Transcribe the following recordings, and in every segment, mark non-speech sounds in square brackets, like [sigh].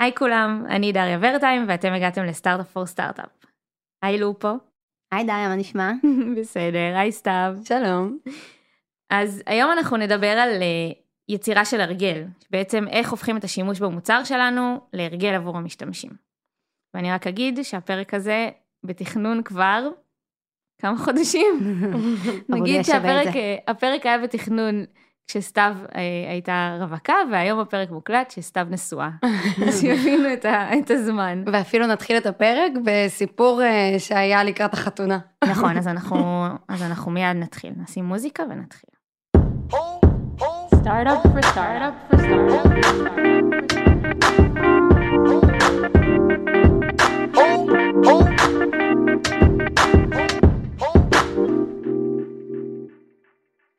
היי כולם, אני דריה ורטיים ואתם הגעתם לסטארט-אפ פור סטארט-אפ. היי לופו. היי דריה, מה נשמע? [laughs] בסדר, היי סתיו. שלום. אז היום אנחנו נדבר על uh, יצירה של הרגל, בעצם איך הופכים את השימוש במוצר שלנו להרגל עבור המשתמשים. ואני רק אגיד שהפרק הזה בתכנון כבר כמה חודשים. [laughs] נגיד שהפרק היה בתכנון כשסתיו אה, הייתה רווקה, והיום הפרק מוקלט כשסתיו נשואה. [laughs] אז שיבינו את, את הזמן. ואפילו נתחיל את הפרק בסיפור אה, שהיה לקראת החתונה. נכון, אז אנחנו, [laughs] אז אנחנו מיד נתחיל. נשים מוזיקה ונתחיל. Startup for startup for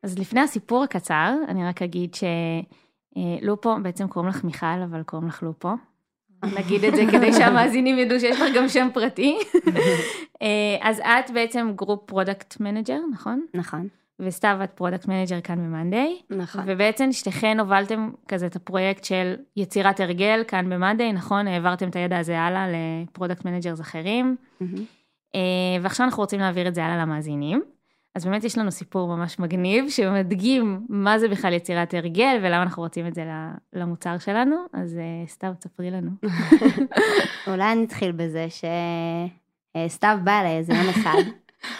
אז לפני הסיפור הקצר, אני רק אגיד שלופו, בעצם קוראים לך מיכל, אבל קוראים לך לופו. [laughs] נגיד את זה כדי שהמאזינים ידעו שיש לך גם שם פרטי. [laughs] אה, אז את בעצם group product manager, נכון? נכון. וסתיו את product manager כאן במאנדיי. נכון. ובעצם שתיכן הובלתם כזה את הפרויקט של יצירת הרגל כאן במאנדיי, נכון? העברתם את הידע הזה הלאה ל product managers אחרים. אה, ועכשיו אנחנו רוצים להעביר את זה הלאה למאזינים. אז באמת יש לנו סיפור ממש מגניב שמדגים מה זה בכלל יצירת הרגל ולמה אנחנו רוצים את זה למוצר שלנו, אז uh, סתיו, תספרי לנו. [laughs] אולי נתחיל בזה שסתיו באה אליי איזה יום אחד,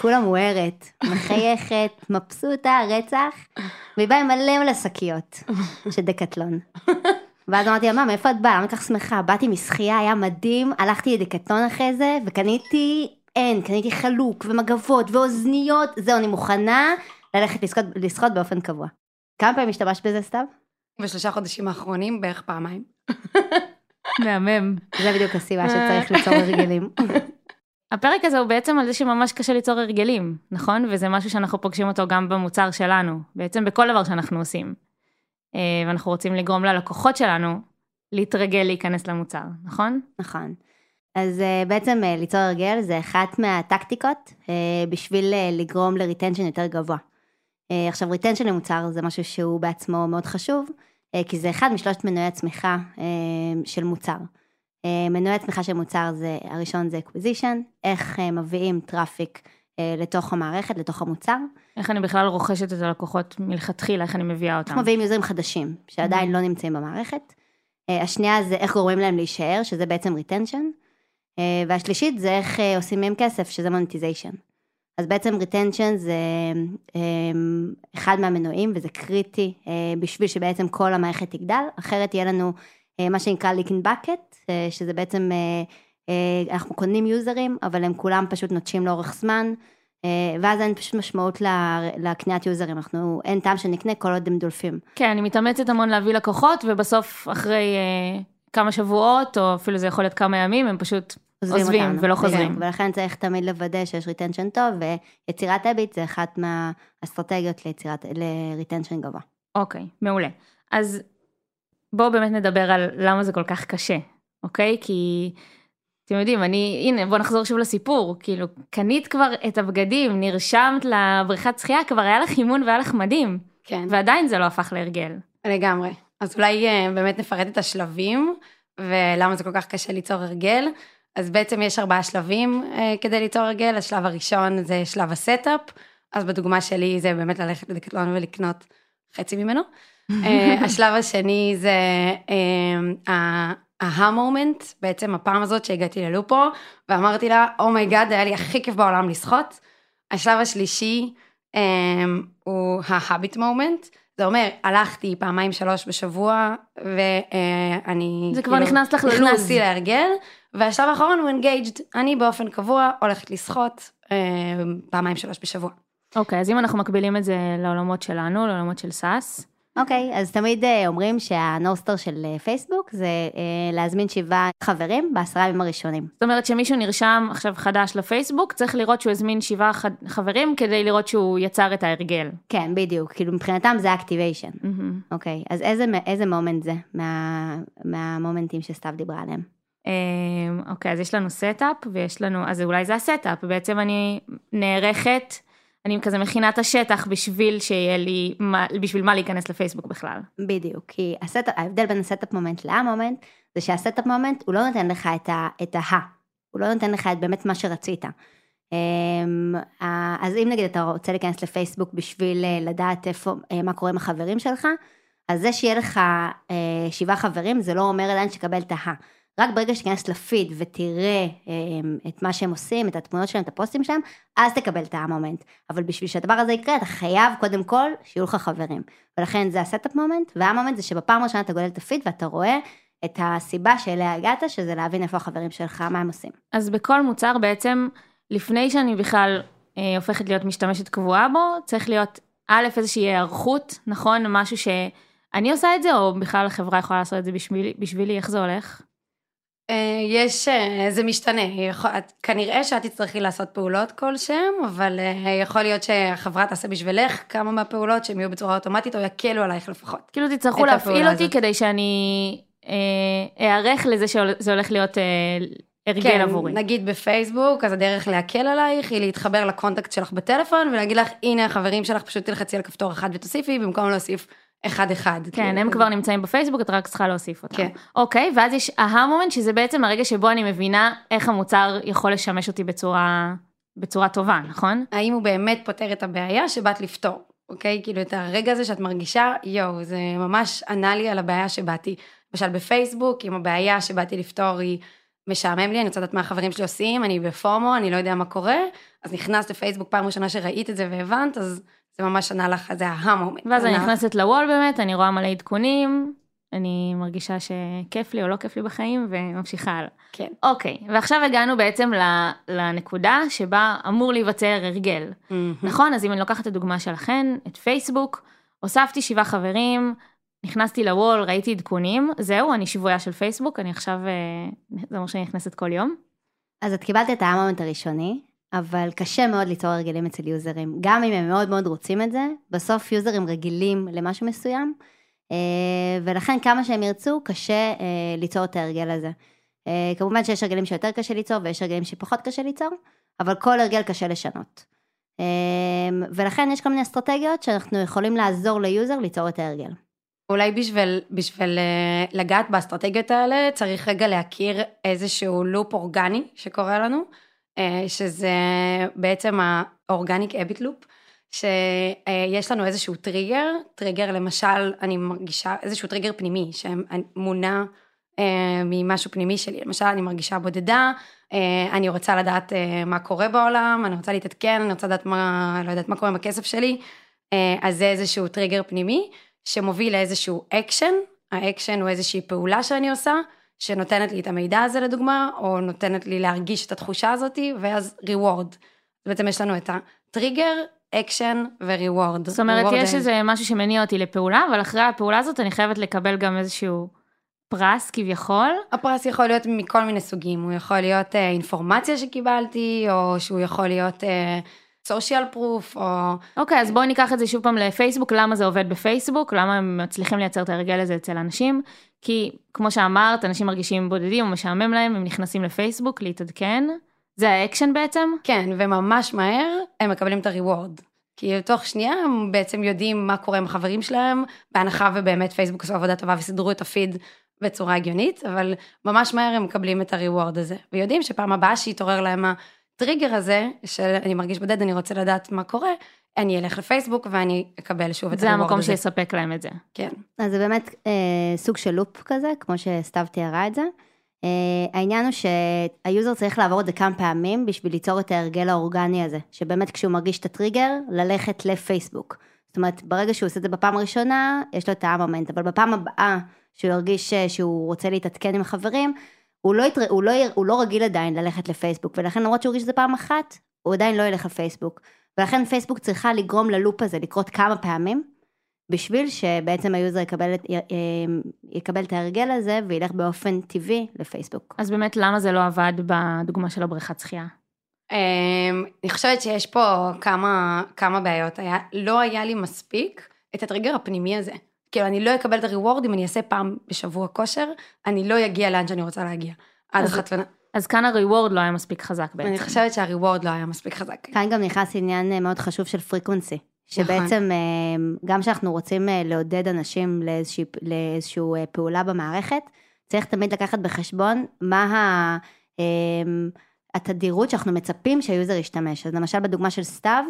כולה מוארת, מחייכת, מבסוטה, רצח, והיא באה עם מלא מלא שקיות של דקטלון. ואז אמרתי לה, מה, מאיפה את באה? למה כך שמחה? באתי משחייה, היה מדהים, הלכתי לדקטלון אחרי זה, וקניתי אין, קניתי חלוק ומגבות ואוזניות, זהו, אני מוכנה ללכת לשחות, לשחות באופן קבוע. כמה פעמים השתמשת בזה, סתיו? בשלושה חודשים האחרונים בערך פעמיים. [laughs] מהמם. זה בדיוק הסיבה שצריך ליצור הרגלים. [laughs] הפרק הזה הוא בעצם על זה שממש קשה ליצור הרגלים, נכון? וזה משהו שאנחנו פוגשים אותו גם במוצר שלנו, בעצם בכל דבר שאנחנו עושים. אה, ואנחנו רוצים לגרום ללקוחות שלנו להתרגל להיכנס למוצר, נכון? נכון. אז uh, בעצם uh, ליצור הרגל זה אחת מהטקטיקות uh, בשביל לגרום ל retention יותר גבוה. עכשיו retention למוצר זה משהו שהוא בעצמו מאוד חשוב, כי זה אחד משלושת מנועי הצמיחה של מוצר. מנועי הצמיחה של מוצר זה, הראשון זה acquisition, איך מביאים traffic לתוך המערכת, לתוך המוצר. איך אני בכלל רוכשת את הלקוחות מלכתחילה, איך אני מביאה אותם. איך מביאים יוזרים חדשים, שעדיין mm-hmm. לא נמצאים במערכת. השנייה זה איך גורמים להם להישאר, שזה בעצם retention. אה, והשלישית זה איך אה, עושים מהם כסף, שזה monetization. אז בעצם retention זה אה, אחד מהמנועים וזה קריטי בשביל שבעצם כל המערכת תגדל, אחרת יהיה לנו מה שנקרא leaking bucket, שזה בעצם אנחנו קונים יוזרים, אבל הם כולם פשוט נוטשים לאורך זמן, ואז אין פשוט משמעות לקניית יוזרים, אנחנו, אין טעם שנקנה כל עוד הם דולפים. כן, אני מתאמצת המון להביא לקוחות, ובסוף אחרי כמה שבועות, או אפילו זה יכול להיות כמה ימים, הם פשוט עוזבים, עוזבים ולא חוזרים. ולכן צריך תמיד לוודא שיש retention טוב, ויצירת habit זה אחת מהאסטרטגיות ליצירת, ל retention גבוה. אוקיי, מעולה. אז בואו באמת נדבר על למה זה כל כך קשה, אוקיי? כי אתם יודעים, אני, הנה, בואו נחזור שוב לסיפור, כאילו, קנית כבר את הבגדים, נרשמת לבריכת שחייה, כבר היה לך אימון והיה לך מדהים. כן. ועדיין זה לא הפך להרגל. לגמרי. אז אולי אה, באמת נפרט את השלבים, ולמה זה כל כך קשה ליצור הרגל. אז בעצם יש ארבעה שלבים אה, כדי ליצור הרגל, השלב הראשון זה שלב ה setup, אז בדוגמה שלי זה באמת ללכת לדקתלון ולקנות חצי ממנו. [laughs] אה, השלב השני זה ה aha moment, בעצם הפעם הזאת שהגעתי ללופו, ואמרתי לה, oh my god, היה לי הכי כיף בעולם לשחות. השלב השלישי הוא ה-habit moment, זה אומר, הלכתי פעמיים שלוש בשבוע, ואני... זה כבר כאילו, נכנס לך ללוז. נכנסתי להרגל, והשלב האחרון הוא engaged, אני באופן קבוע הולכת לשחות אה, פעמיים שלוש בשבוע. אוקיי, okay, אז אם אנחנו מקבילים את זה לעולמות שלנו, לעולמות של סאס, אוקיי, okay, אז תמיד uh, אומרים שהנוסטר של uh, פייסבוק זה uh, להזמין שבעה חברים בעשרה ימים הראשונים. זאת אומרת שמישהו נרשם עכשיו חדש לפייסבוק, צריך לראות שהוא הזמין שבעה ח... חברים כדי לראות שהוא יצר את ההרגל. כן, בדיוק, כאילו מבחינתם זה activation. Mm-hmm. אוקיי, אז איזה, איזה moment זה מה, מהמומנטים שסתיו דיברה עליהם? אוקיי, אז יש לנו setup ויש לנו, אז אולי זה ה setup, בעצם אני נערכת. אני כזה מכינה את השטח בשביל שיהיה לי, בשביל מה להיכנס לפייסבוק בכלל. בדיוק, כי הסט, ההבדל בין ה setup moment ל aha moment, זה שה setup moment הוא לא נותן לך את ה... את ה הוא לא נותן לך את באמת מה שרצית. אמ, אז אם נגיד אתה רוצה להיכנס לפייסבוק בשביל אה, לדעת איפה, אה, מה קורה עם החברים שלך, אז זה שיהיה לך אה, שבעה חברים, זה לא אומר עדיין שתקבל את ה... רק ברגע שתיכנס לפיד ותראה את מה שהם עושים, את התמונות שלהם, את הפוסטים שלהם, אז תקבל את ה moment. אבל בשביל שהדבר הזה יקרה, אתה חייב קודם כל שיהיו לך חברים. ולכן זה ה setup moment, וה moment זה שבפעם הראשונה אתה גולל את הפיד ואתה רואה את הסיבה שאליה הגעת, שזה להבין איפה החברים שלך, מה הם עושים. אז בכל מוצר בעצם, לפני שאני בכלל אה, הופכת להיות משתמשת קבועה בו, צריך להיות א', איזושהי היערכות, נכון? משהו שאני עושה את זה, או בכלל החברה יכולה לעשות את זה בשבילי, בשבילי איך זה הולך? אה, יש, אה, זה משתנה, כנראה שאת תצטרכי לעשות פעולות כלשהם, אבל אה, יכול להיות שהחברה תעשה בשבילך כמה מהפעולות שהם יהיו בצורה אוטומטית או יקלו עלייך לפחות. כאילו תצטרכו להפעיל אותי כדי שאני אערך לזה שזה הולך להיות הרגל כן, עבורי. נגיד בפייסבוק, אז הדרך להקל עלייך היא להתחבר ל contact שלך בטלפון ולהגיד לך, הנה החברים שלך, פשוט תלחצי על כפתור אחד ותוסיפי, במקום להוסיף אחד אחד. כן, כאילו. הם כבר נמצאים בפייסבוק, את רק צריכה להוסיף אותם. כן. אוקיי, ואז יש ה aha moment, שזה בעצם הרגע שבו אני מבינה איך המוצר יכול לשמש אותי בצורה, בצורה טובה, נכון? האם הוא באמת פותר את הבעיה שבאת לפתור, אוקיי? כאילו את הרגע הזה שאת מרגישה, יואו, זה ממש ענה לי על הבעיה שבאתי. למשל בפייסבוק, אם הבעיה שבאתי לפתור היא... משעמם לי, אני רוצה לדעת מה החברים שלי עושים, אני ב FOMO, אני לא יודע מה קורה, אז נכנסת לפייסבוק פעם ראשונה שראית את זה והבנת, אז זה ממש ענה לך, זה ה aha moment. ואז אני נכנסת וואלה באמת, אני רואה מלא עדכונים, אני מרגישה שכיף לי או לא כיף לי בחיים, וממשיכה הלאה. כן. אוקיי, ועכשיו הגענו בעצם לנקודה שבה אמור להיווצר הרגל. Mm-hmm. נכון? אז אם אני לוקחת את הדוגמה שלכן, את פייסבוק, הוספתי שבעה חברים, נכנסתי לוול, ראיתי עדכונים, זהו, אני שבויה של פייסבוק, אני עכשיו, אה, זה אומר שאני נכנסת כל יום. אז את קיבלת את המומנט הראשוני, אבל קשה מאוד ליצור הרגלים אצל יוזרים. גם אם הם מאוד מאוד רוצים את זה, בסוף יוזרים רגילים למשהו מסוים, אה, ולכן כמה שהם ירצו, קשה אה, ליצור את ההרגל הזה. כמובן שיש הרגלים שיותר קשה ליצור ויש הרגלים שפחות קשה ליצור, אבל כל הרגל קשה לשנות. ולכן יש כל מיני אסטרטגיות שאנחנו יכולים לעזור ל user ליצור את ההרגל. אולי בשביל, בשביל אה, לגעת באסטרטגיות האלה, צריך רגע להכיר איזשהו loop אורגני שקורה לנו, אה, שזה בעצם ה organic habit loop, שיש לנו איזשהו טריגר, טריגר למשל, אני מרגישה איזשהו טריגר פנימי שמונע אה, ממשהו פנימי שלי, למשל אני מרגישה בודדה, אני רוצה לדעת מה קורה בעולם, אני רוצה להתעדכן, אני רוצה לדעת מה, לא יודעת מה קורה עם הכסף שלי, אז זה איזשהו טריגר פנימי. שמוביל לאיזשהו action, ה action הוא איזושהי פעולה שאני עושה, שנותנת לי את המידע הזה לדוגמה, או נותנת לי להרגיש את התחושה הזאתי, ואז reward. בעצם יש לנו את הטריגר, action ו reward. זאת אומרת, יש איזה משהו שמניע אותי לפעולה, אבל אחרי הפעולה הזאת אני חייבת לקבל גם איזשהו פרס כביכול. הפרס יכול להיות מכל מיני סוגים, הוא יכול להיות אה, אינפורמציה שקיבלתי, או שהוא יכול להיות... אה, social proof או... אוקיי, okay, אז בואי ניקח את זה שוב פעם לפייסבוק, למה זה עובד בפייסבוק, למה הם מצליחים לייצר את הרגל הזה אצל אנשים, כי כמו שאמרת, אנשים מרגישים בודדים או משעמם להם, הם נכנסים לפייסבוק להתעדכן, זה האקשן בעצם? כן, וממש מהר הם מקבלים את ה reward. כי תוך שנייה הם בעצם יודעים מה קורה עם החברים שלהם, בהנחה ובאמת פייסבוק עשו עבודה טובה וסידרו את הפיד בצורה הגיונית, אבל ממש מהר הם מקבלים את ה reward הזה, ויודעים שפעם הבאה שיתעורר להם הטריגר הזה, שאני מרגיש בודד, אני רוצה לדעת מה קורה, אני אלך לפייסבוק ואני אקבל שוב את זה המקום שיספק להם את זה. כן. אז זה באמת אה, סוג של loop כזה, כמו שסתיו תיארה את זה. אה, העניין הוא שה user צריך לעבור את זה כמה פעמים בשביל ליצור את ההרגל האורגני הזה, שבאמת כשהוא מרגיש את הטריגר, ללכת לפייסבוק. זאת אומרת, ברגע שהוא עושה את זה בפעם הראשונה, יש לו את ה aha moment, אבל בפעם הבאה שהוא ירגיש אה, שהוא רוצה להתעדכן עם החברים, הוא לא, יתר... הוא, לא, הוא לא רגיל עדיין ללכת לפייסבוק, ולכן למרות שהוא הרגיש את זה פעם אחת, הוא עדיין לא ילך לפייסבוק. ולכן פייסבוק צריכה לגרום ל loop הזה לקרות כמה פעמים, בשביל שבעצם ה user יקבל, את, יקבל את ההרגל הזה וילך באופן טבעי לפייסבוק. אז באמת למה זה לא עבד בדוגמה של הבריכת שחייה? אמ, אני חושבת שיש פה כמה, כמה בעיות. היה, לא היה לי מספיק את הטריגר הפנימי הזה. כאילו, אני לא אקבל את הריוורד אם אני אעשה פעם בשבוע כושר, אני לא אגיע לאן שאני רוצה להגיע. עד החתונה. אז כאן הריוורד לא היה מספיק חזק בעצם. אני חושבת שהריוורד לא היה מספיק חזק. כאן גם נכנס עניין אה, מאוד חשוב של פריקוונסי. שבעצם נכון. גם כשאנחנו רוצים אה, לעודד אנשים לאיזושהי, לאיזושהי פעולה במערכת, צריך תמיד לקחת בחשבון מה ה... התדירות שאנחנו מצפים שהיוזר ישתמש. אז למשל בדוגמה של סתיו,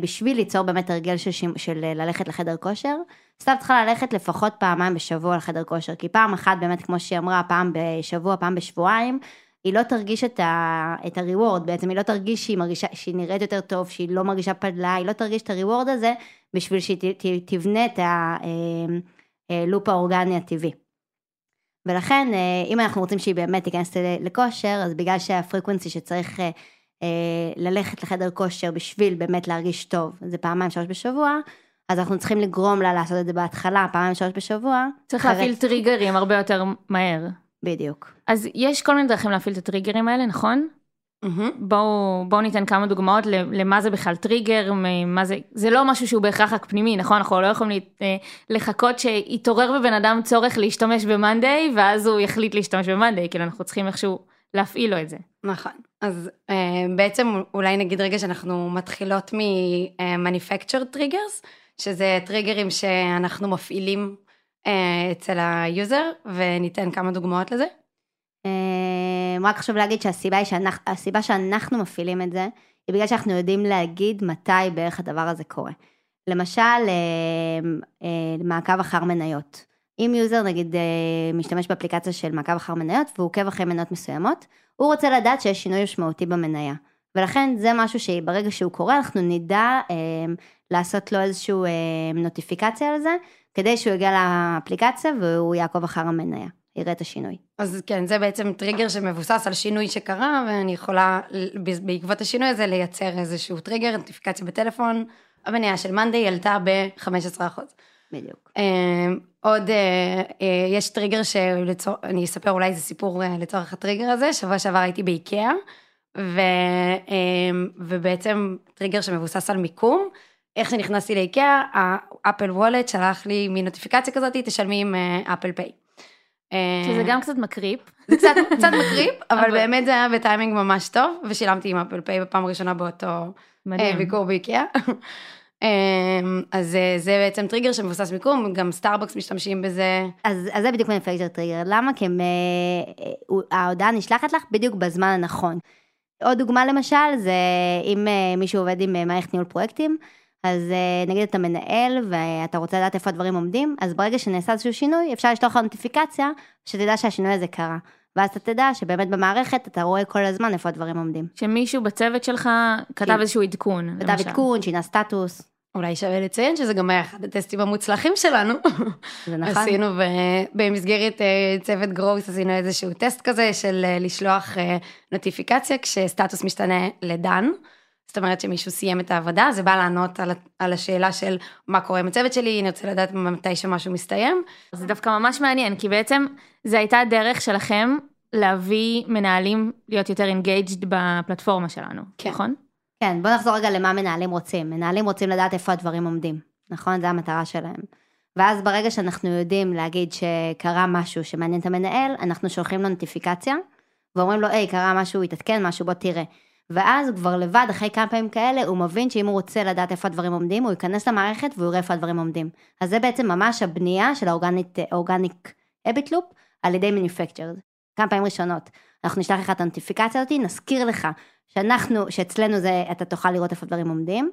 בשביל ליצור באמת הרגל של, של ללכת לחדר כושר, סתיו צריכה ללכת לפחות פעמיים בשבוע לחדר כושר, כי פעם אחת באמת, כמו שהיא אמרה, פעם בשבוע, פעם בשבועיים, היא לא תרגיש את, ה, את הריוורד, בעצם היא לא תרגיש שהיא, מרגישה, שהיא נראית יותר טוב, שהיא לא מרגישה פדלה, היא לא תרגיש את הריוורד הזה בשביל שהיא ת, ת, תבנה את הלופ אה, אה, האורגני הטבעי. ולכן, אה, אם אנחנו רוצים שהיא באמת תיכנס לכושר, אז בגלל שה frequency שצריך ללכת לחדר כושר בשביל באמת להרגיש טוב, זה פעמיים שלוש בשבוע, אז אנחנו צריכים לגרום לה לעשות את זה בהתחלה, פעמיים שלוש בשבוע. צריך אחרת... להפעיל טריגרים הרבה יותר מהר. בדיוק. אז יש כל מיני דרכים להפעיל את הטריגרים האלה, נכון? Mm-hmm. בואו בוא ניתן כמה דוגמאות למה זה בכלל טריגר, מה זה, זה לא משהו שהוא בהכרח רק פנימי, נכון? אנחנו לא יכולים אה, לחכות שיתעורר בבן אדם צורך להשתמש במאנדיי, ואז הוא יחליט להשתמש במאנדיי, כאילו אנחנו צריכים איכשהו להפעיל לו את זה. נכון, אז uh, בעצם אולי נגיד רגע שאנחנו מתחילות מ-manufactured triggers, שזה טריגרים שאנחנו מפעילים uh, אצל ה user, וניתן כמה דוגמאות לזה. Uh, רק חשוב להגיד שהסיבה שאנחנו, שאנחנו מפעילים את זה, היא בגלל שאנחנו יודעים להגיד מתי בערך הדבר הזה קורה. למשל, מעקב אחר מניות. אם user נגיד משתמש באפליקציה של מעקב אחר מניות והוא עוקב אחרי מניות מסוימות, הוא רוצה לדעת שיש שינוי משמעותי במניה. ולכן זה משהו שברגע שהוא קורה אנחנו נדע אה, לעשות לו איזושהי אה, נוטיפיקציה על זה, כדי שהוא יגיע לאפליקציה והוא יעקוב אחר המניה, יראה את השינוי. אז כן, זה בעצם טריגר שמבוסס על שינוי שקרה, ואני יכולה בעקבות השינוי הזה לייצר איזשהו טריגר, נוטיפיקציה בטלפון, המניה של מאנדיי עלתה ב-15%. בדיוק. אה, עוד, אה, אה, יש טריגר שאני אספר אולי איזה סיפור לצורך הטריגר הזה, שבוע שעבר הייתי באיקאה, ו, ובעצם טריגר שמבוסס על מיקום. איך שנכנסתי לאיקאה, ה Apple Wallet שלח לי מין נוטיפיקציה כזאת, תשלמי עם Apple Pay. שזה גם קצת מקריפ. זה קצת, קצת מקריפ, [laughs] אבל באמת זה היה בטיימינג ממש טוב, ושילמתי עם Apple Pay בפעם הראשונה באותו ביקור באיקאה. אמ, אז אה, זה בעצם טריגר שמבוסס מיקום, גם סטארבקס משתמשים בזה. אז, אז זה בדיוק manufactured trigger, למה? כי הם, אה, אה, ההודעה נשלחת לך בדיוק בזמן הנכון. עוד דוגמה למשל, זה אם מישהו עובד עם מערכת ניהול פרויקטים, אז נגיד אתה מנהל ואתה רוצה לדעת איפה הדברים עומדים, אז ברגע שנעשה איזשהו שינוי, אפשר לשלוח לך נוטיפיקציה, שתדע שהשינוי הזה קרה. ואז אתה תדע שבאמת במערכת אתה רואה כל הזמן איפה הדברים עומדים. שמישהו בצוות שלך כתב כן. איזשהו עדכון. כתב עדכון, שינה סטטוס. אולי שווה לציין שזה גם היה אחד הטסטים המוצלחים שלנו. זה נכון. עשינו במסגרת אה, צוות גרוס עשינו איזשהו טסט כזה של אה, לשלוח אה, נוטיפיקציה כשסטטוס משתנה לדן. זאת אומרת שמישהו סיים את העבודה, זה בא לענות על, על השאלה של מה קורה עם הצוות שלי, אני רוצה לדעת מתי שמשהו מסתיים. זה דווקא ממש מעניין, כי בעצם זה הייתה דרך שלכם להביא מנהלים להיות יותר engaged בפלטפורמה שלנו, כן. נכון? כן, בוא נחזור רגע למה מנהלים רוצים. מנהלים רוצים לדעת איפה הדברים עומדים, נכון? זה המטרה שלהם. ואז ברגע שאנחנו יודעים להגיד שקרה משהו שמעניין את המנהל, אנחנו שולחים לו נוטיפיקציה, ואומרים לו, היי, קרה משהו, התעדכן משהו, בוא תראה. ואז הוא כבר לבד, אחרי כמה פעמים כאלה, הוא מבין שאם הוא רוצה לדעת איפה הדברים עומדים, הוא ייכנס למערכת והוא יראה איפה הדברים עומדים. אז זה בעצם ממש הבנייה של האורגניק אביט לופ על ידי מניפקצ'רד. כמה פעמים ראשונות. אנחנו נשלח לך את הנוטיפיקציה הזאת, נזכיר לך שאנחנו, שאצלנו זה, אתה תוכל לראות איפה דברים עומדים,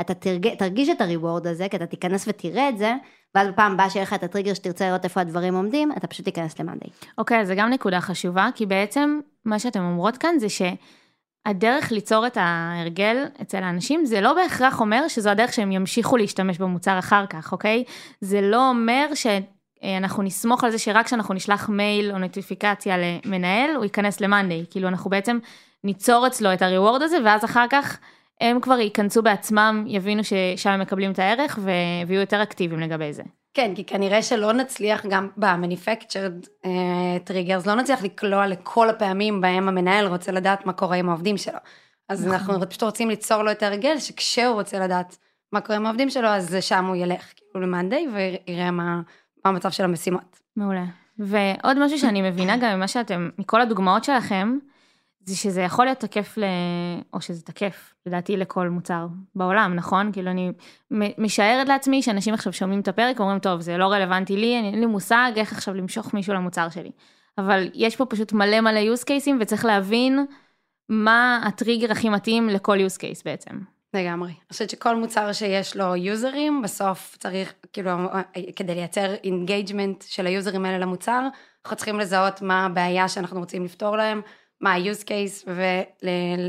אתה תרג, תרגיש את הריוורד הזה, כי אתה תיכנס ותראה את זה, ואז בפעם הבאה שיהיה לך את הטריגר שתרצה לראות איפה הדברים עומדים, אתה פשוט תיכנס למאנדי. אוקיי, okay, זה גם נקודה חשובה, כי בעצם מה שאתם אומרות כאן זה שהדרך ליצור את ההרגל אצל האנשים, זה לא בהכרח אומר שזו הדרך שהם ימשיכו להשתמש במוצר אחר כך, אוקיי? זה לא אומר ש... אנחנו נסמוך על זה שרק כשאנחנו נשלח מייל או נוטיפיקציה למנהל, הוא ייכנס למאנדי. כאילו אנחנו בעצם ניצור אצלו את הריוורד הזה, ואז אחר כך הם כבר ייכנסו בעצמם, יבינו ששם הם מקבלים את הערך ויהיו יותר אקטיביים לגבי זה. כן, כי כנראה שלא נצליח גם ב-manufactured triggers, לא נצליח לקלוע לכל הפעמים בהם המנהל רוצה לדעת מה קורה עם העובדים שלו. אז נכון. אנחנו פשוט רוצים ליצור לו את ההרגל, שכשהוא רוצה לדעת מה קורה עם העובדים שלו, אז שם הוא ילך כאילו למאנדיי ויראה מה, מה המצב של המשימות. מעולה. ועוד משהו שאני מבינה גם ממה שאתם, מכל הדוגמאות שלכם, זה שזה יכול להיות תקף, ל... או שזה תקף, לדעתי, לכל מוצר בעולם, נכון? כאילו, אני משערת לעצמי שאנשים עכשיו שומעים את הפרק, אומרים, טוב, זה לא רלוונטי לי, אין לי מושג איך עכשיו למשוך מישהו למוצר שלי. אבל יש פה פשוט מלא מלא use cases, וצריך להבין מה הטריגר הכי מתאים לכל use case בעצם. לגמרי. אני חושבת שכל מוצר שיש לו יוזרים, בסוף צריך, כאילו, כדי לייצר engagement של היוזרים האלה למוצר, אנחנו צריכים לזהות מה הבעיה שאנחנו רוצים לפתור להם, מה ה-use case,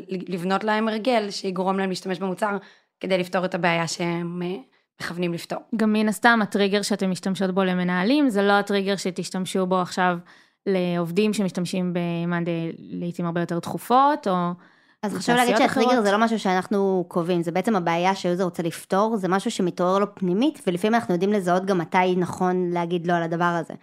ולבנות להם הרגל שיגרום להם להשתמש במוצר, כדי לפתור את הבעיה שהם אה, מכוונים לפתור. גם מן הסתם הטריגר שאתם משתמשות בו למנהלים, זה לא הטריגר שתשתמשו בו עכשיו לעובדים שמשתמשים במאנדי לעיתים הרבה יותר תכופות, או... אז חשוב להגיד שהטריגר זה לא משהו שאנחנו קובעים, זה בעצם הבעיה שהיוזר רוצה לפתור, זה משהו שמתעורר לו פנימית, ולפעמים אנחנו יודעים לזהות גם מתי נכון להגיד לא על הדבר הזה.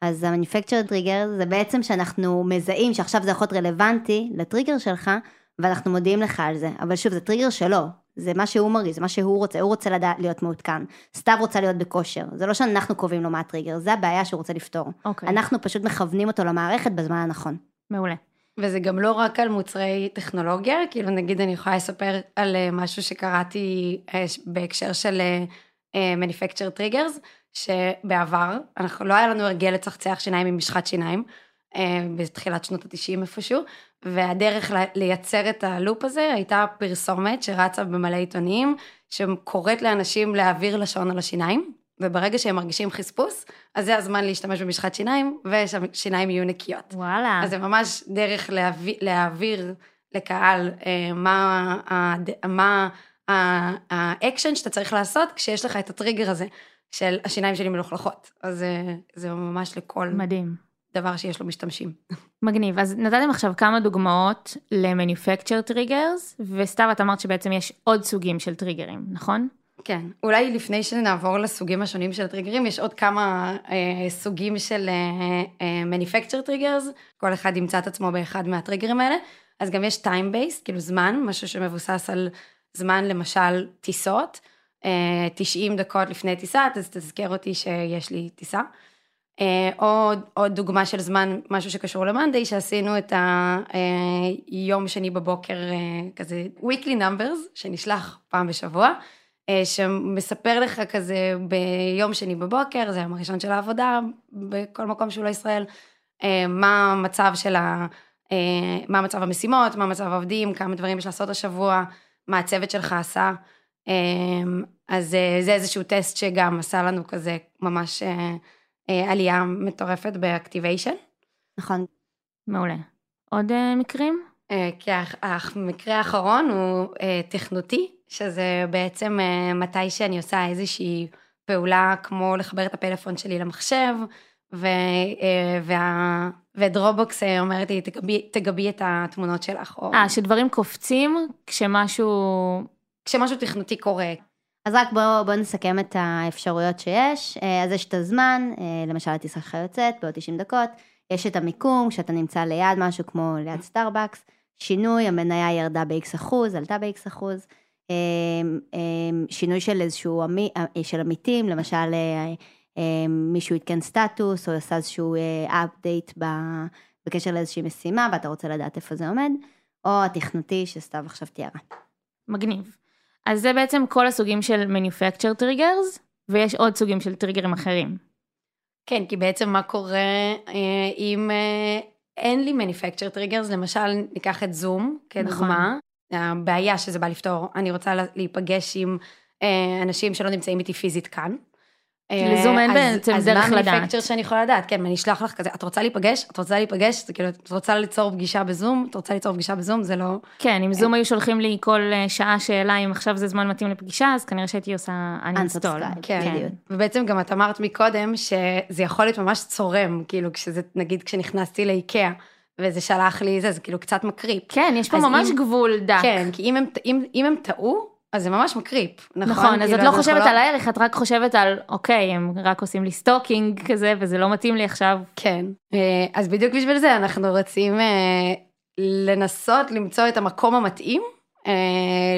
אז ה-manufactured trigger זה בעצם שאנחנו מזהים שעכשיו זה יכול להיות רלוונטי לטריגר שלך, ואנחנו מודיעים לך על זה. אבל שוב, זה טריגר שלו, זה מה שהוא מרגיש, זה מה שהוא רוצה, הוא רוצה לדע, להיות מעודכן. סתיו רוצה להיות בכושר, זה לא שאנחנו קובעים לו מה הטריגר, זה הבעיה שהוא רוצה לפתור. Okay. אוקיי. אנחנו פשוט מכוונים אותו למערכת בזמן הנכון. מעולה. וזה גם לא רק על מוצרי טכנולוגיה, כאילו נגיד אני יכולה לספר על אה, משהו שקראתי אה, בהקשר של אה, manufactured triggers, שבעבר, אנחנו לא היה לנו הרגל לצחצח שיניים עם משחת שיניים, בתחילת שנות התשעים איפשהו, והדרך לייצר את הלופ הזה הייתה פרסומת שרצה במלא עיתונים, שקוראת לאנשים להעביר לשון על השיניים, וברגע שהם מרגישים חספוס, אז זה הזמן להשתמש במשחת שיניים, ושהשיניים יהיו נקיות. וואלה. אז זה ממש דרך להעביר, להעביר לקהל אה, מה, מה האקשן שאתה צריך לעשות כשיש לך את הטריגר הזה של השיניים שלי מלוכלכות. אז אה, זה ממש לכל... מדהים. דבר שיש לו משתמשים. [laughs] מגניב, אז נתתם עכשיו כמה דוגמאות ל-manufacture triggers, וסתיו את אמרת שבעצם יש עוד סוגים של טריגרים, נכון? כן, אולי לפני שנעבור לסוגים השונים של הטריגרים, יש עוד כמה אה, סוגים של אה, אה, manufacture triggers, כל אחד ימצא את עצמו באחד מהטריגרים האלה, אז גם יש time based, כאילו זמן, משהו שמבוסס על זמן למשל טיסות, 90 דקות לפני טיסה, אז תזכר אותי שיש לי טיסה. אה, עוד, דוגמה של זמן, משהו שקשור למאנדיי, שעשינו את היום אה, שני בבוקר, אה, כזה weekly numbers, שנשלח פעם בשבוע. שמספר לך כזה ביום שני בבוקר, זה היום הראשון של העבודה, בכל מקום שהוא לא ישראל, מה המצב של ה... מה מצב המשימות, מה מצב העובדים, כמה דברים יש לעשות השבוע, מה הצוות שלך עשה. אז זה איזשהו טסט שגם עשה לנו כזה ממש עלייה מטורפת באקטיביישן. נכון. מעולה. עוד מקרים? כי המקרה האחרון הוא תכנותי, שזה בעצם אה, מתי שאני עושה איזושהי פעולה כמו לחבר את הפלאפון שלי למחשב, ו, אה, וה, ודרופבוקס אה, אומרת לי, תגבי, תגבי את התמונות שלך. אה, או... שדברים קופצים כשמשהו... כשמשהו תכנותי קורה. אז רק בואו בוא נסכם את האפשרויות שיש. אז יש את הזמן, למשל הטיסה שלך יוצאת בעוד 90 דקות, יש את המיקום, כשאתה נמצא ליד משהו כמו ליד סטארבקס, שינוי, המניה ירדה ב-X אחוז, עלתה ב-X אחוז. אמ, שינוי של איזשהו, אה, של עמיתים, למשל אה, מישהו עדכן סטטוס או עשה איזשהו אפדייט אה, בקשר לאיזושהי משימה ואתה רוצה לדעת איפה זה עומד, או התכנותי שסתיו עכשיו תיארה. מגניב. אז זה בעצם כל הסוגים של manufacture triggers, ויש עוד סוגים של טריגרים אחרים. כן, כי בעצם מה קורה אם אין לי manufacture triggers, למשל ניקח את זום כדוגמה, נכון. הבעיה שזה בא לפתור, אני רוצה להיפגש עם אה, אנשים שלא נמצאים איתי פיזית כאן. לזום אין בעצם דרך לדעת. אז מה המניפקצ'ר שאני יכולה לדעת? כן, אני אשלח לך כזה, את רוצה להיפגש? את רוצה להיפגש? זה כאילו, את רוצה ליצור פגישה בזום? את רוצה ליצור פגישה בזום? זה לא... כן, אם זום היו שולחים לי כל אה, שעה שאלה אם עכשיו זה זמן מתאים לפגישה, אז כנראה שהייתי עושה uninstall. כן, כן. ובעצם גם את אמרת מקודם שזה יכול להיות ממש צורם, כאילו, כשזה, נגיד כשנכנסתי לאיקאה. וזה שלח לי זה, זה כאילו קצת מקריפ. כן, יש פה ממש אם, גבול דק. כן, כי אם הם, אם, אם הם טעו, אז זה ממש מקריפ, נכון? נכון, כאילו, אז את לא חושבת על הערך, את רק חושבת על, אוקיי, הם רק עושים לי stalking כזה, וזה לא מתאים לי עכשיו. כן, אה, אז בדיוק בשביל זה אנחנו רוצים אה, לנסות למצוא את המקום המתאים אה,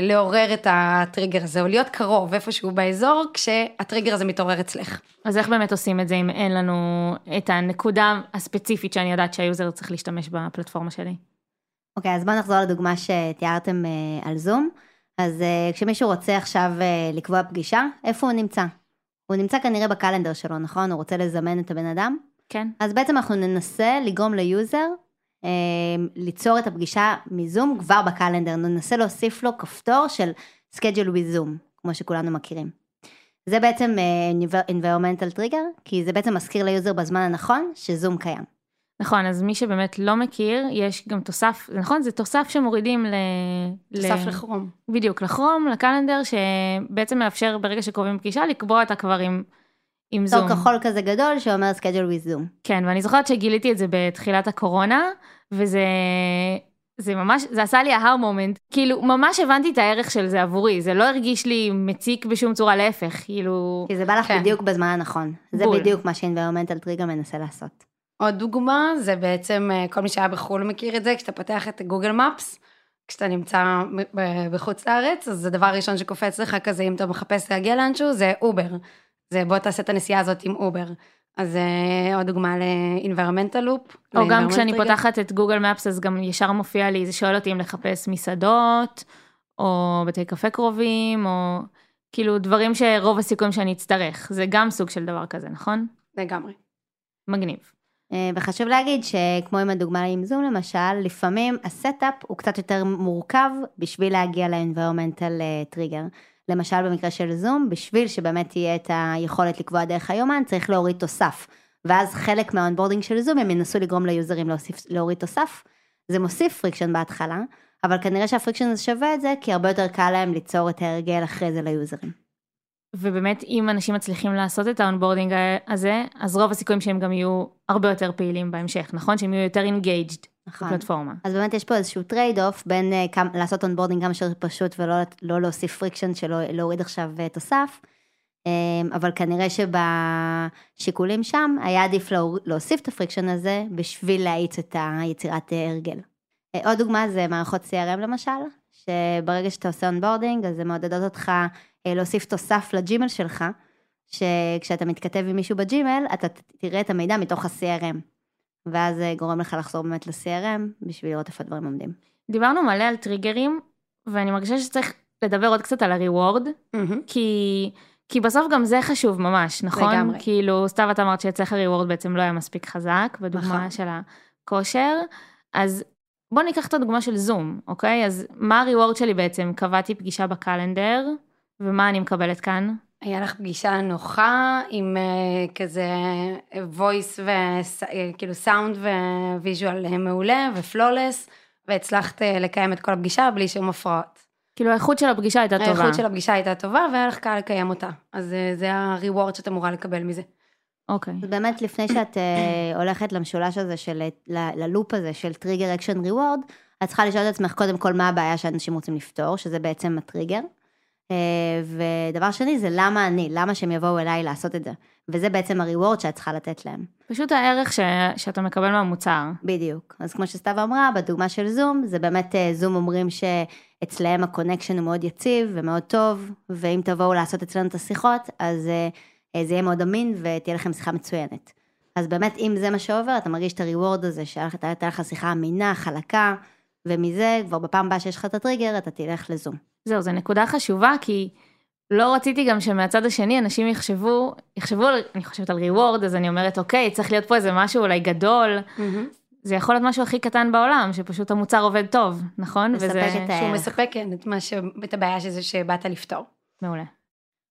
לעורר את הטריגר הזה, או להיות קרוב איפשהו באזור, כשהטריגר הזה מתעורר אצלך. אז איך באמת עושים את זה אם אין לנו את הנקודה הספציפית שאני יודעת שהיוזר צריך להשתמש בפלטפורמה שלי? אוקיי, אז בואו נחזור לדוגמה שתיארתם על זום. אז אה, כשמישהו רוצה עכשיו אה, לקבוע פגישה, איפה הוא נמצא? הוא נמצא כנראה ב-calendar שלו, נכון? הוא רוצה לזמן את הבן אדם? כן. אז בעצם אנחנו ננסה לגרום ליוזר אה, ליצור את הפגישה מזום כבר ב-calendar, ננסה להוסיף לו כפתור של schedule with zoom, כמו שכולנו מכירים. זה בעצם אה, environmental trigger, כי זה בעצם מזכיר ליוזר בזמן הנכון שזום קיים. נכון, אז מי שבאמת לא מכיר, יש גם תוסף, נכון? זה תוסף שמורידים ל... תוסף ל... לכרום. בדיוק, לכרום, לקלנדר, שבעצם מאפשר ברגע שקובעים פגישה לקבוע אותה כבר עם, עם זום. כפתור כחול כזה גדול שאומר schedule with zoom. כן, ואני זוכרת שגיליתי את זה בתחילת הקורונה, וזה זה ממש, זה עשה לי ההר מומנט, כאילו ממש הבנתי את הערך של זה עבורי, זה לא הרגיש לי מציק בשום צורה, להפך, כאילו... כי זה בא לך כן. בדיוק בזמן הנכון. זה בול. בדיוק מה ש-environmental trigger מנסה לעשות. עוד דוגמה זה בעצם אה, כל מי שהיה בחו"ל מכיר את זה כשאתה פותח את גוגל מפס. כשאתה נמצא בחוץ לארץ אז הדבר הראשון שקופץ לך כזה אם אתה מחפש להגיע לאנשהו זה אובר. זה בוא תעשה את הנסיעה הזאת עם אובר. אז אה, עוד דוגמה ל-environmental loop. או גם כשאני. פותחת את גוגל מפס אז גם ישר מופיע לי, זה שואל אותי אם לחפש מסעדות, או בתי קפה קרובים, או כאילו דברים שרוב הסיכויים שאני אצטרך, זה גם סוג של דבר כזה, נכון? לגמרי. מגניב. אה, וחשוב להגיד שכמו עם הדוגמה עם זום למשל, לפעמים ה-setup הוא קצת יותר מורכב בשביל להגיע ל-environmental אה, trigger. למשל במקרה של זום, בשביל שבאמת תהיה את היכולת לקבוע דרך היומן, צריך להוריד תוסף. ואז חלק מה-onboarding של זום הם ינסו לגרום ליוזרים להוסיף, להוריד תוסף. זה מוסיף friction בהתחלה, אבל כנראה שה-friction הזה שווה את זה, כי הרבה יותר קל להם ליצור את ההרגל אחרי זה ליוזרים. ובאמת אם אנשים מצליחים לעשות את ה-onboarding הזה, אז רוב הסיכויים שהם גם יהיו הרבה יותר פעילים בהמשך, נכון? שהם יהיו יותר engaged נכון. בפלטפורמה. אז באמת יש פה איזשהו trade off בין אה, כמה, לעשות onboarding כמה שיותר פשוט ולא לא להוסיף friction שלא להוריד עכשיו אה, תוסף. אמ, אבל כנראה שבשיקולים שם היה עדיף להוסיף את ה-friction הזה בשביל להאיץ את היצירת אה, הרגל. אה, עוד דוגמה זה מערכות CRM למשל, שברגע שאתה עושה onboarding אז זה מעודדות אותך להוסיף תוסף לג'ימל שלך, שכשאתה מתכתב עם מישהו בג'ימל אתה תראה את המידע מתוך ה-CRM. ואז זה גורם לך לחזור באמת ל-CRM בשביל לראות איפה הדברים עומדים. דיברנו מלא על טריגרים, ואני מרגישה שצריך לדבר עוד קצת על הריוורד, כי, כי בסוף גם זה חשוב ממש, נכון? לגמרי. כאילו, סתיו את אמרת שאצלך הריוורד בעצם לא היה מספיק חזק, בדוגמה נכון. של הכושר, אז בוא ניקח את הדוגמה של זום, אוקיי? אז מה הריוורד שלי בעצם? קבעתי פגישה ב-calendar, ומה אני מקבלת כאן? היה לך פגישה נוחה עם אה, כזה voice וכאילו סאונד ו-visual מעולה ו-flawless, והצלחת אה, לקיים את כל הפגישה בלי שום הפרעות. כאילו, האיכות של הפגישה הייתה טובה. האיכות של הפגישה הייתה טובה והיה לך קל לקיים אותה. אז אה, זה ה-reward שאת אמורה לקבל מזה. אוקיי. אז באמת לפני שאת אה, [coughs] הולכת למשולש הזה של, ל- ל-loop הזה של טריגר אקשן reward, את צריכה לשאול את עצמך קודם כל מה הבעיה שאנשים רוצים לפתור, שזה בעצם הטריגר. אה, ודבר שני זה למה אני, למה שהם יבואו אליי לעשות את זה. וזה בעצם הריוורד שאת צריכה לתת להם. פשוט הערך ש... שאתה מקבל מהמוצר. בדיוק. אז כמו שסתיו אמרה, בדוגמה של זום, זה באמת אה, זום אומרים שאצלהם ה-connection הוא מאוד יציב ומאוד טוב, ואם תבואו לעשות אצלנו את השיחות, אז אה, אה, זה יהיה מאוד אמין ותהיה לכם שיחה מצוינת. אז באמת, אם זה מה שעובר, אתה מרגיש את הריוורד הזה, שהייתה לך שיחה אמינה, חלקה, ומזה, כבר בפעם הבאה שיש לך את הטריגר, אתה תלך לזום. זהו, זו נקודה חשובה, כי לא רציתי גם שמהצד השני אנשים יחשבו, יחשבו, אני חושבת על ריוורד, אז אני אומרת, אוקיי, צריך להיות פה איזה משהו אולי גדול. זה יכול להיות משהו הכי קטן בעולם, שפשוט המוצר עובד טוב, נכון? מספק וזה את ה- שהוא הערך. מספק כן, את, מה ש... את הבעיה שזה שבאת לפתור. מעולה.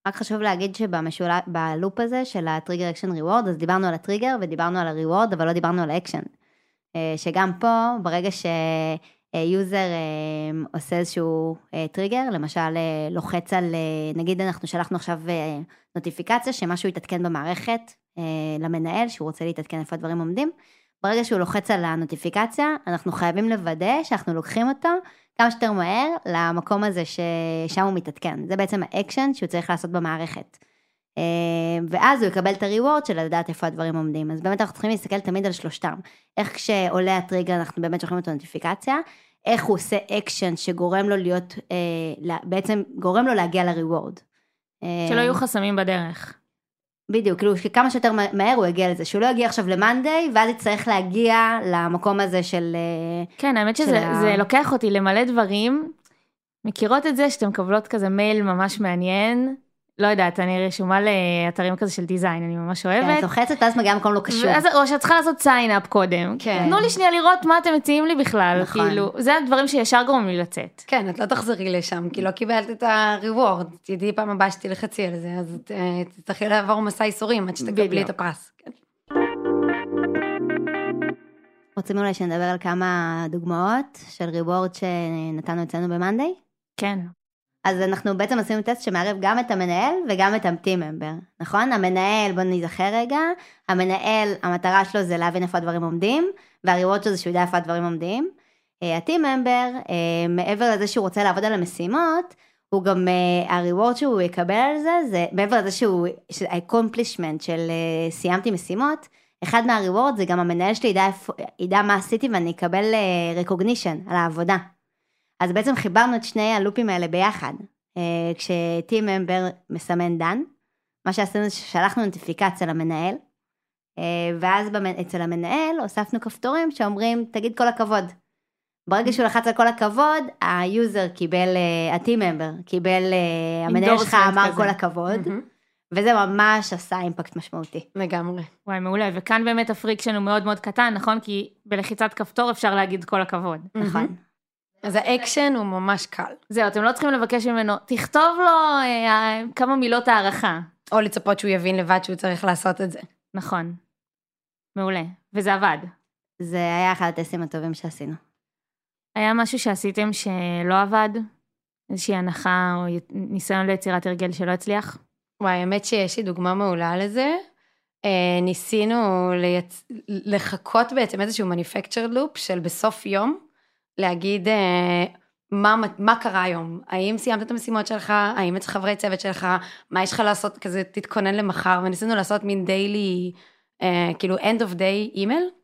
רק חשוב להגיד שב-loop הזה של הטריגר אקשן reward, אז דיברנו על הטריגר ודיברנו על הריוורד, אבל לא דיברנו על האקשן. אה, שגם פה, ברגע שיוזר אה, עושה איזשהו אה, טריגר, למשל אה, לוחץ על, נגיד אנחנו שלחנו עכשיו נוטיפיקציה שמשהו יתעדכן במערכת למנהל, שהוא רוצה להתעדכן איפה הדברים עומדים, ברגע שהוא לוחץ על הנוטיפיקציה, אנחנו חייבים לוודא שאנחנו לוקחים אותו כמה שיותר מהר למקום הזה ששם הוא מתעדכן. זה בעצם האקשן שהוא צריך לעשות במערכת. אה, ואז הוא יקבל את ה reward של לדעת איפה הדברים עומדים. אז באמת אנחנו צריכים להסתכל תמיד על שלושתם. איך כשעולה הטריגר אנחנו באמת שולחים אותו נוטיפיקציה, איך הוא עושה אקשן שגורם לו להיות, אה, בעצם גורם לו להגיע ל reward. אה, שלא יהיו חסמים בדרך. בדיוק, כאילו שכמה שיותר מה- מהר הוא יגיע לזה, שהוא לא יגיע עכשיו ל monday, ואז יצטרך להגיע למקום הזה של... אה, כן, האמת של שזה ה- לוקח אותי למלא דברים. מכירות את זה שאתם מקבלות כזה מייל ממש מעניין? לא יודעת, אני רשומה לאתרים כזה של דיזיין, אני ממש כן, אוהבת. את לוחצת ואז מגיעה למקום לא קשור. ואז, או שאת צריכה לעשות sign up קודם. כן. תנו לי שנייה לראות מה אתם מציעים לי בכלל. נכון. כאילו, זה הדברים שישר גורמים לי לצאת. כן, את לא תחזרי לשם, כי לא קיבלת את ה-reward. תדעי פעם הבאה שתלחצי על זה, אז את, אה, תצטרכי לעבור מסע ייסורים עד שתקבלי בדיוק. את הפרס. כן. רוצים אולי שנדבר על כמה דוגמאות של ריבורד שנתנו אצלנו במאנדיי? כן. אז אנחנו בעצם עשינו טסט שמערב גם את המנהל וגם את ה-team member, נכון? המנהל, בוא נזכר רגע, המנהל, המטרה שלו זה להבין איפה הדברים עומדים, והריבורד שלו זה שהוא יודע איפה הדברים עומדים. אה, ה-team member, אה, מעבר לזה שהוא רוצה לעבוד על המשימות, הוא גם, אה, הריבורד שהוא יקבל על זה, זה מעבר לזה שהוא, ה-accomplishment של אה, סיימתי משימות, אחד מה reward זה גם המנהל שלי ידע, ידע מה עשיתי ואני אקבל אה, recognition על העבודה. אז בעצם חיברנו את שני הלופים האלה ביחד. אה, כש team member מסמן done, מה שעשינו זה ששלחנו נוטיפיקציה למנהל, אה, ואז אצל המנהל הוספנו כפתורים שאומרים תגיד כל הכבוד. ברגע שהוא לחץ על כל הכבוד, היוזר קיבל, ה-team member קיבל, אה, המנהל שלך אמר כזה. כל הכבוד, מהמם. וזה ממש עשה אימפקט משמעותי. לגמרי. וואי, מעולה. וכאן באמת ה friction הוא מאוד מאוד קטן, נכון? כי בלחיצת כפתור אפשר להגיד כל הכבוד. נכון. אז האקשן הוא ממש קל. זהו, אתם לא צריכים לבקש ממנו, תכתוב לו אה, כמה מילות הערכה. או לצפות שהוא יבין לבד שהוא צריך לעשות את זה. נכון. מעולה. וזה עבד. זה היה אחד הטסטים הטובים שעשינו. היה משהו שעשיתם שלא עבד? איזושהי הנחה או ניסיון ליצירת הרגל שלא הצליח? וואי, האמת שיש לי דוגמה מעולה לזה. אה, ניסינו ליצ... לחכות בעצם איזשהו manufactured loop של בסוף יום, להגיד אה, מה, מה קרה היום, האם סיימת את המשימות שלך, האם אצל חברי צוות שלך, מה יש לך לעשות, כזה תתכונן למחר, וניסינו לעשות מין דיילי, אה, כאילו end of day email.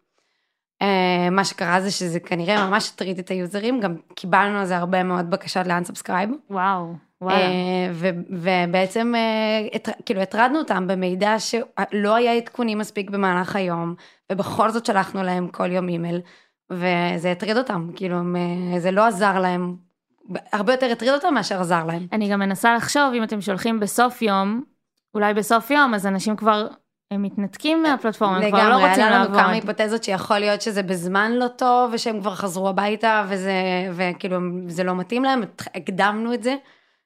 אה, מה שקרה זה שזה כנראה ממש הטריד את היוזרים, גם קיבלנו על זה הרבה מאוד בקשות ל-unsubscribe. וואו, וואלה. אה, ו- ובעצם אה, הת- כאילו הטרדנו אותם במידע שלא היה עדכונים מספיק במהלך היום, ובכל זאת שלחנו להם כל יום אימייל, וזה הטריד אותם, כאילו הם, אה, זה לא עזר להם, הרבה יותר הטריד אותם מאשר עזר להם. אני גם מנסה לחשוב אם אתם שולחים בסוף יום, אולי בסוף יום, אז אנשים כבר, הם מתנתקים מהפלטפורמה, הם כבר לא רוצים היה לנו כמה לעבוד. היפותזות שיכול להיות שזה בזמן לא טוב, ושהם כבר חזרו הביתה, וזה, וכאילו זה לא מתאים להם, הקדמנו את זה,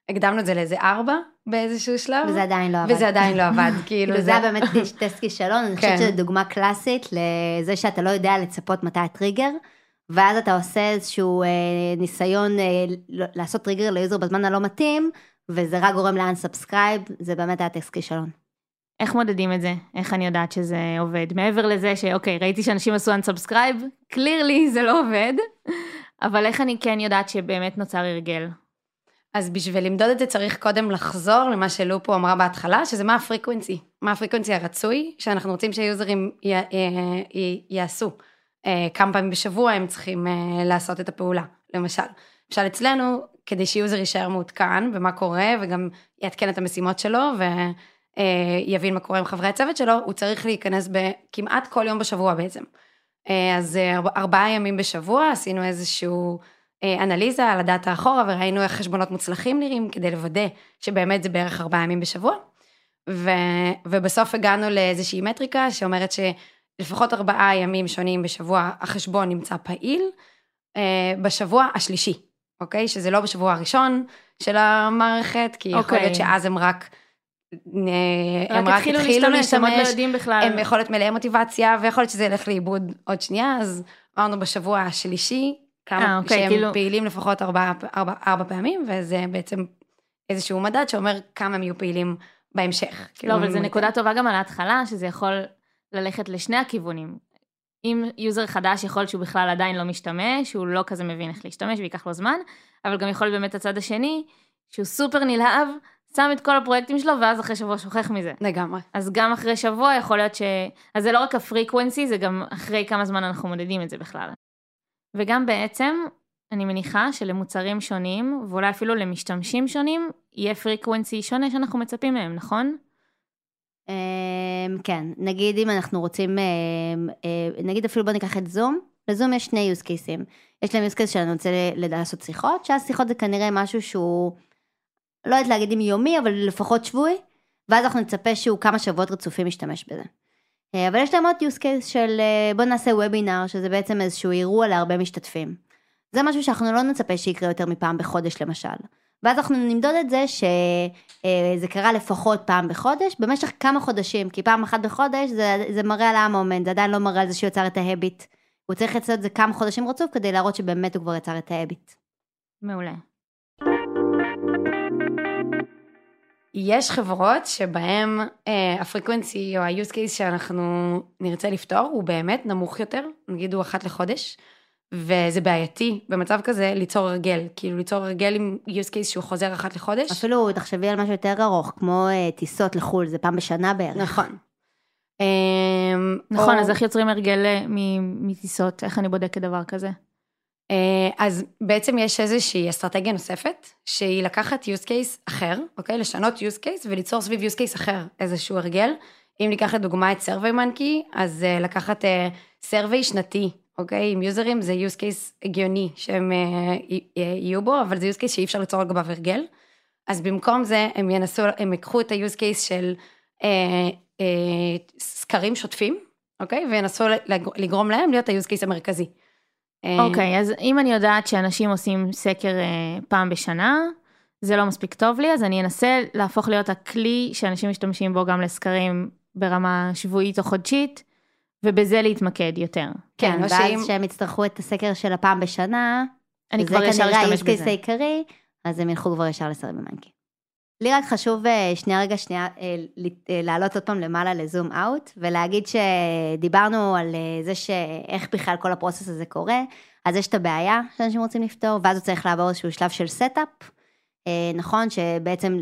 הקדמנו את זה לאיזה ארבע באיזשהו שלב. וזה עדיין לא עבד. וזה עדיין לא עבד, [laughs] כאילו כאילו זה... זה היה באמת טסט כישלון, אני חושבת כן. שזו דוגמה קלאסית לזה שאתה לא יודע לצפות מתי הטריגר, ואז אתה עושה איזשהו אה, ניסיון אה, ל- לעשות טריגר ליוזר בזמן הלא מתאים, וזה רק גורם ל unsubscribe, זה באמת היה טסט כישלון. איך מודדים את זה? איך אני יודעת שזה עובד? מעבר לזה שאוקיי, ראיתי שאנשים עשו unsubscribe, clearly זה לא עובד, אבל איך אני כן יודעת שבאמת נוצר הרגל? אז בשביל למדוד את זה צריך קודם לחזור למה שלופו אמרה בהתחלה, שזה מה ה frequency, מה ה frequency הרצוי, שאנחנו רוצים שהיוזרים י, י, י, יעשו. אה, כמה פעמים בשבוע הם צריכים אה, לעשות את הפעולה, למשל. למשל אצלנו, כדי שיוזר יישאר מעודכן במה קורה, וגם יעדכן את המשימות שלו, ויבין מה קורה עם חברי הצוות שלו, הוא צריך להיכנס בכמעט כל יום בשבוע בעצם. אה, אז אה, ארבע- ארבעה ימים בשבוע עשינו איזשהו אה, אנליזה על הדאטה אחורה וראינו איך חשבונות מוצלחים נראים כדי לוודא שבאמת זה בערך ארבעה ימים בשבוע. ו, ובסוף הגענו לאיזושהי מטריקה שאומרת שלפחות ארבעה ימים שונים בשבוע החשבון נמצא פעיל אה, בשבוע השלישי, אוקיי? שזה לא בשבוע הראשון של המערכת, כי יכול אוקיי. להיות שאז הם רק... אה, הם רק התחילו להשתמש, הם עוד לא יודעים בכלל. הם יכול להיות מלאי מוטיבציה, ויכול להיות שזה ילך לאיבוד עוד שנייה, אז אמרנו בשבוע השלישי, אה, כמה אוקיי, שהם כאילו- פעילים לפחות ארבע, ארבע, ארבע פעמים, וזה בעצם איזשהו מדד שאומר כמה הם יהיו פעילים בהמשך. כאילו, לא, אבל זו אם- נקודה טובה גם על ההתחלה, שזה יכול ללכת לשני הכיוונים. אם יוזר חדש יכול שהוא בכלל עדיין לא משתמש, הוא לא כזה מבין איך להשתמש וייקח לו זמן, אבל גם יכול באמת הצד השני, שהוא סופר נלהב, שם את כל הפרויקטים שלו, ואז אחרי שבוע שוכח מזה. לגמרי. אז גם אחרי שבוע יכול להיות ש... אז זה לא רק ה frequency, זה גם אחרי כמה זמן אנחנו מודדים את זה בכלל. וגם בעצם, אני מניחה שלמוצרים שונים, ואולי אפילו למשתמשים שונים, יהיה frequency שונה שאנחנו מצפים מהם, נכון? אמ, כן, נגיד אם אנחנו רוצים, אמ, אה, נגיד אפילו בוא ניקח את זום, לזום יש שני use cases. יש להם use case שאני רוצה לעשות שיחות, שאז שיחות זה כנראה משהו שהוא, לא יודעת להגיד אם יומי, אבל לפחות שבועי, ואז אנחנו נצפה שהוא כמה שבועות רצופים ישתמש בזה. אה, אבל יש להם עוד use case של אה, בוא נעשה וובינר, שזה בעצם איזשהו אירוע להרבה משתתפים. זה משהו שאנחנו לא נצפה שיקרה יותר מפעם בחודש למשל. ואז אנחנו נמדוד את זה שזה קרה לפחות פעם בחודש, במשך כמה חודשים, כי פעם אחת בחודש זה, זה מראה על המומנט, זה עדיין לא מראה על זה שהוא יצר את ההביט. הוא צריך לעשות את זה כמה חודשים רצוף כדי להראות שבאמת הוא כבר יצר את ההביט. מעולה. יש חברות שבהן אה, הפריקוונסי או ה-use case שאנחנו נרצה לפתור הוא באמת נמוך יותר, נגיד הוא אחת לחודש, וזה בעייתי במצב כזה ליצור הרגל, כאילו ליצור הרגל עם use case שהוא חוזר אחת לחודש. אפילו תחשבי על משהו יותר ארוך, כמו uh, טיסות לחו"ל, זה פעם בשנה בערך. נכון. אה, נכון, או- אז איך יוצרים הרגל אה, מטיסות? איך אני בודקת דבר כזה? אה, אז בעצם יש איזושהי אסטרטגיה נוספת, שהיא לקחת use case אחר, אוקיי? לשנות use case וליצור סביב use case אחר איזשהו הרגל. אם ניקח לדוגמה את survey monkey, אז אה, לקחת אה, survey שנתי, אוקיי? עם יוזרים זה use case הגיוני שהם אה, אה, יהיו בו, אבל זה use case שאי אפשר ליצור לגביו הרגל. אז במקום זה הם ינסו, הם ייקחו את ה-use case של אה, אה, סקרים שוטפים, אוקיי? וינסו לג- לגרום להם להיות ה-use case המרכזי. אוקיי, אז אם אני יודעת שאנשים עושים סקר אה, פעם בשנה, זה לא מספיק טוב לי, אז אני אנסה להפוך להיות הכלי שאנשים משתמשים בו גם לסקרים ברמה שבועית או חודשית, ובזה להתמקד יותר. כן, כן, או ואז שאם- שהם יצטרכו את הסקר של הפעם בשנה, אני כבר ישר וזה כנראה אשתמש ה-use case בזה. העיקרי, אז הם ילכו כבר ישר ל SurveyMonkey. לי רק חשוב אה, שנייה רגע שנייה אה, אה, לעלות עוד פעם למעלה ל zoom out, ולהגיד שדיברנו על זה שאיך בכלל כל ה process הזה קורה, אז יש את הבעיה שאנשים רוצים לפתור, ואז הוא צריך לעבור איזשהו שלב של setup, נכון, שבעצם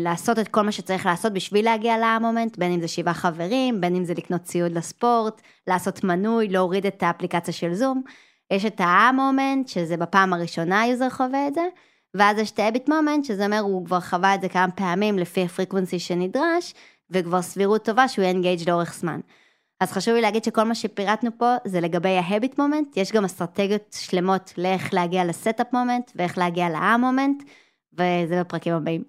לעשות את כל מה שצריך לעשות בשביל להגיע ל moment, בין אם זה שבעה חברים, בין אם זה לקנות ציוד לספורט, לעשות מנוי, להוריד את האפליקציה של זום. יש את ה-moment, שזה בפעם הראשונה היוזר חווה את זה, ואז יש את moment, שזה אומר הוא כבר חווה את זה כמה פעמים לפי ה frequency שנדרש, וכבר סבירות טובה שהוא יהיה engaged לאורך זמן. אז חשוב לי להגיד שכל מה שפירטנו פה זה לגבי ה-habit moment, יש גם אסטרטגיות שלמות לאיך להגיע ל setup moment ואיך להגיע ל-moment, וזה בפרקים הבאים.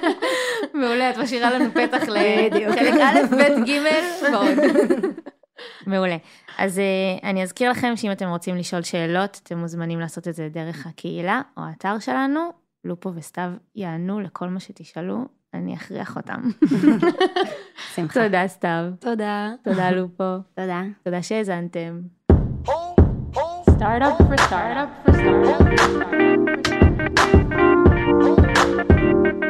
[laughs] מעולה, את משאירה לנו פתח לחלק א', ב', ג' ועוד. [laughs] מעולה. אז אה, אני אזכיר לכם שאם אתם רוצים לשאול שאלות, אתם מוזמנים לעשות את זה דרך הקהילה או האתר שלנו. לופו וסתיו יענו לכל מה שתשאלו, אני אכריח אותם. שמחה. תודה סתיו. תודה. תודה לופו. תודה. תודה שהאזנתם. Startup for startup for startup. for startup.